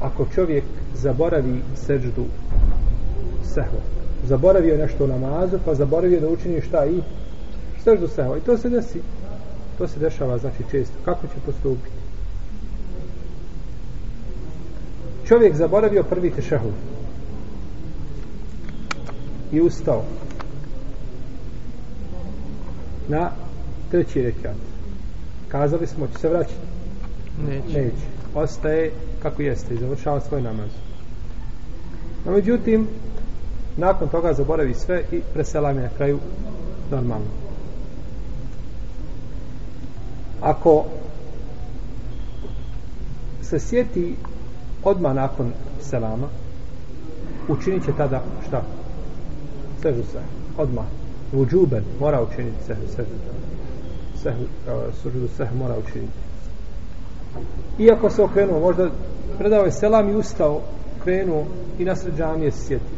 ako čovjek zaboravi seždu sehva zaboravio nešto u namazu pa zaboravio da učini šta i? Seždu sehva i to se desi. To se dešava znači često. Kako će postupiti? Čovjek zaboravio prvi tešehud. I ustao. Na treći rekat kazali smo će se vraćati? Neće. neće ostaje kako jeste i završava svoj namaz. No međutim nakon toga zaboravi sve i preselam je na kraju normalno. Ako se sjeti odmah nakon selama učinit će tada šta? sežu se. Odmah. Uđuben mora učiniti sežu. Sežu. Sežu eh, sežu sežu mora učiniti iako se okrenuo možda predao je selam i ustao krenuo i na džamije se sjeti.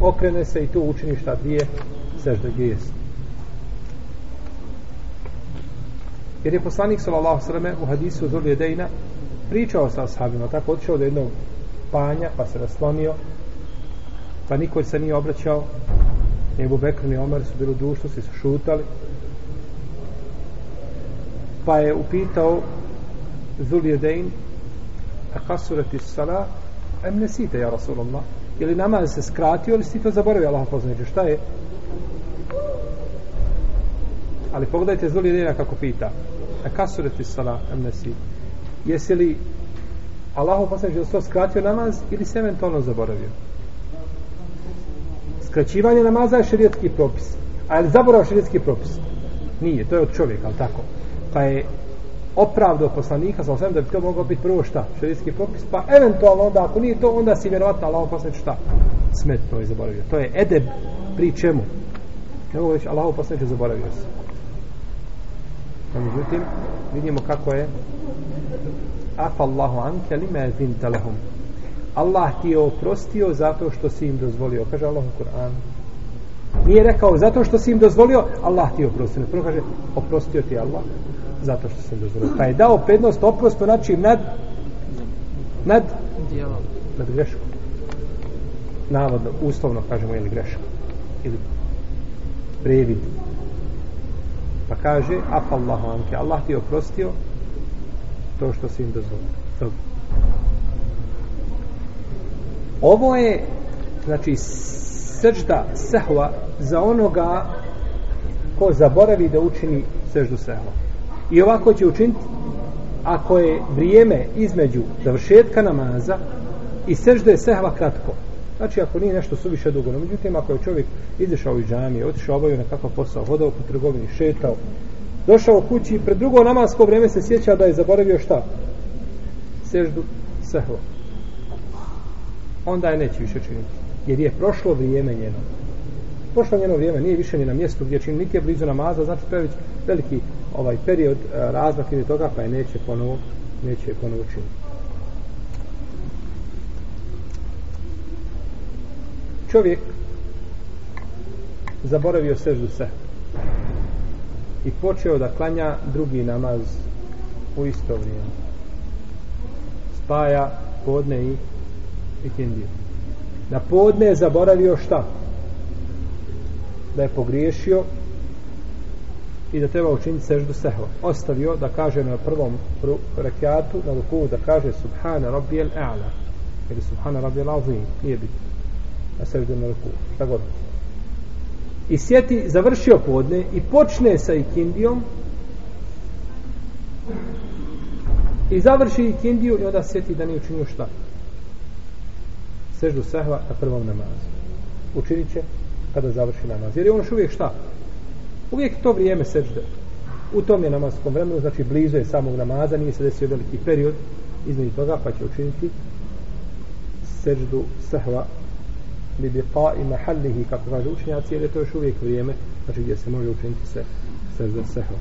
Okrene se i to učini šta dvije sežda gdje jest jer je poslanik sallallahu sallam u hadisu Zul Jedejna pričao sa ashabima tako otišao do jednog panja pa se raslonio pa niko se nije obraćao. Ebu Bekr i Omer su bili u društvu, svi su šutali. Pa je upitao Zul Akasurati a kasurati sala em nesite ja Rasulullah. Ili namaz se skratio ili si to zaboravio Allah poznaće šta je? Ali pogledajte Zul kako pita. E, a kasurati sala em nesite jesi li Allah poznaće da to skratio namaz ili se eventualno zaboravio? Skraćivanje namaza je šerijetski propis. A je li zaborav šerijetski propis? Nije, to je od čovjeka, ali tako? Pa je opravdao poslanika sa osvijem da bi to mogao biti prvo šta, šerijski propis, pa eventualno onda, ako nije to, onda si vjerovatno Allah poslanik šta, smetno je zaboravio. To je edeb pri čemu? Ne mogu reći, Allah poslanik je zaboravio se. A međutim, vidimo kako je Afa Allahu anke li me zin telehum. Allah ti je oprostio zato što si im dozvolio. Kaže Allah u Kur'anu. Nije rekao zato što si im dozvolio, Allah ti je oprostio. Prvo kaže, oprostio ti Allah zato što sam dozvolio. Pa je dao prednost oprostu znači nad nad Dijelom. nad grešku. Navodno, uslovno kažemo ili greška. Ili previd. Pa kaže, afa Allahu anke, Allah ti je oprostio to što si im dozvolio. Dobro. Ovo je, znači, srđda sehva za onoga ko zaboravi da učini seždu sehva. I ovako će učiniti ako je vrijeme između završetka namaza i sežde sehva kratko. Znači ako nije nešto suviše dugo, no međutim ako je čovjek izašao iz džamije, otišao obavio nekakav posao, hodao po trgovini, šetao, došao kući i pred drugo namasko vrijeme se sjeća da je zaboravio šta? Seždu sehva. Onda je neće više činiti. Jer je prošlo vrijeme njeno. Prošlo njeno vrijeme, nije više ni na mjestu gdje čini, nike blizu namaza, znači to je već veliki ovaj period e, razmak ili toga, pa je neće ponovo, neće ponovo činiti. Čovjek zaboravio seždu se i počeo da klanja drugi namaz u isto vrijeme. Spaja podne i ikindiju. Na podne je zaboravio šta? Da je pogriješio i da treba učiniti seždu sehva. Ostavio da kaže na prvom rekiatu, na ruku da kaže Subhana Rabbijel A'la ili Subhana Rabbijel Azim, nije bitno. na seždu na ruku, šta god. I sjeti, završio podne i počne sa ikindijom i završi ikindiju i onda sjeti da nije učinio šta. Seždu sehva na prvom namazu. Učinit će kada završi namaz. Jer je on još uvijek šta? Uvijek to vrijeme sežde. U tom je namaskom vremenu, znači blizu je samog namaza, nije se desio veliki period između toga, pa će učiniti seždu sehva bi bi pa i mahallihi, kako kaže učenjaci, jer je to još uvijek vrijeme, znači gdje se može učiniti se sežda sehva.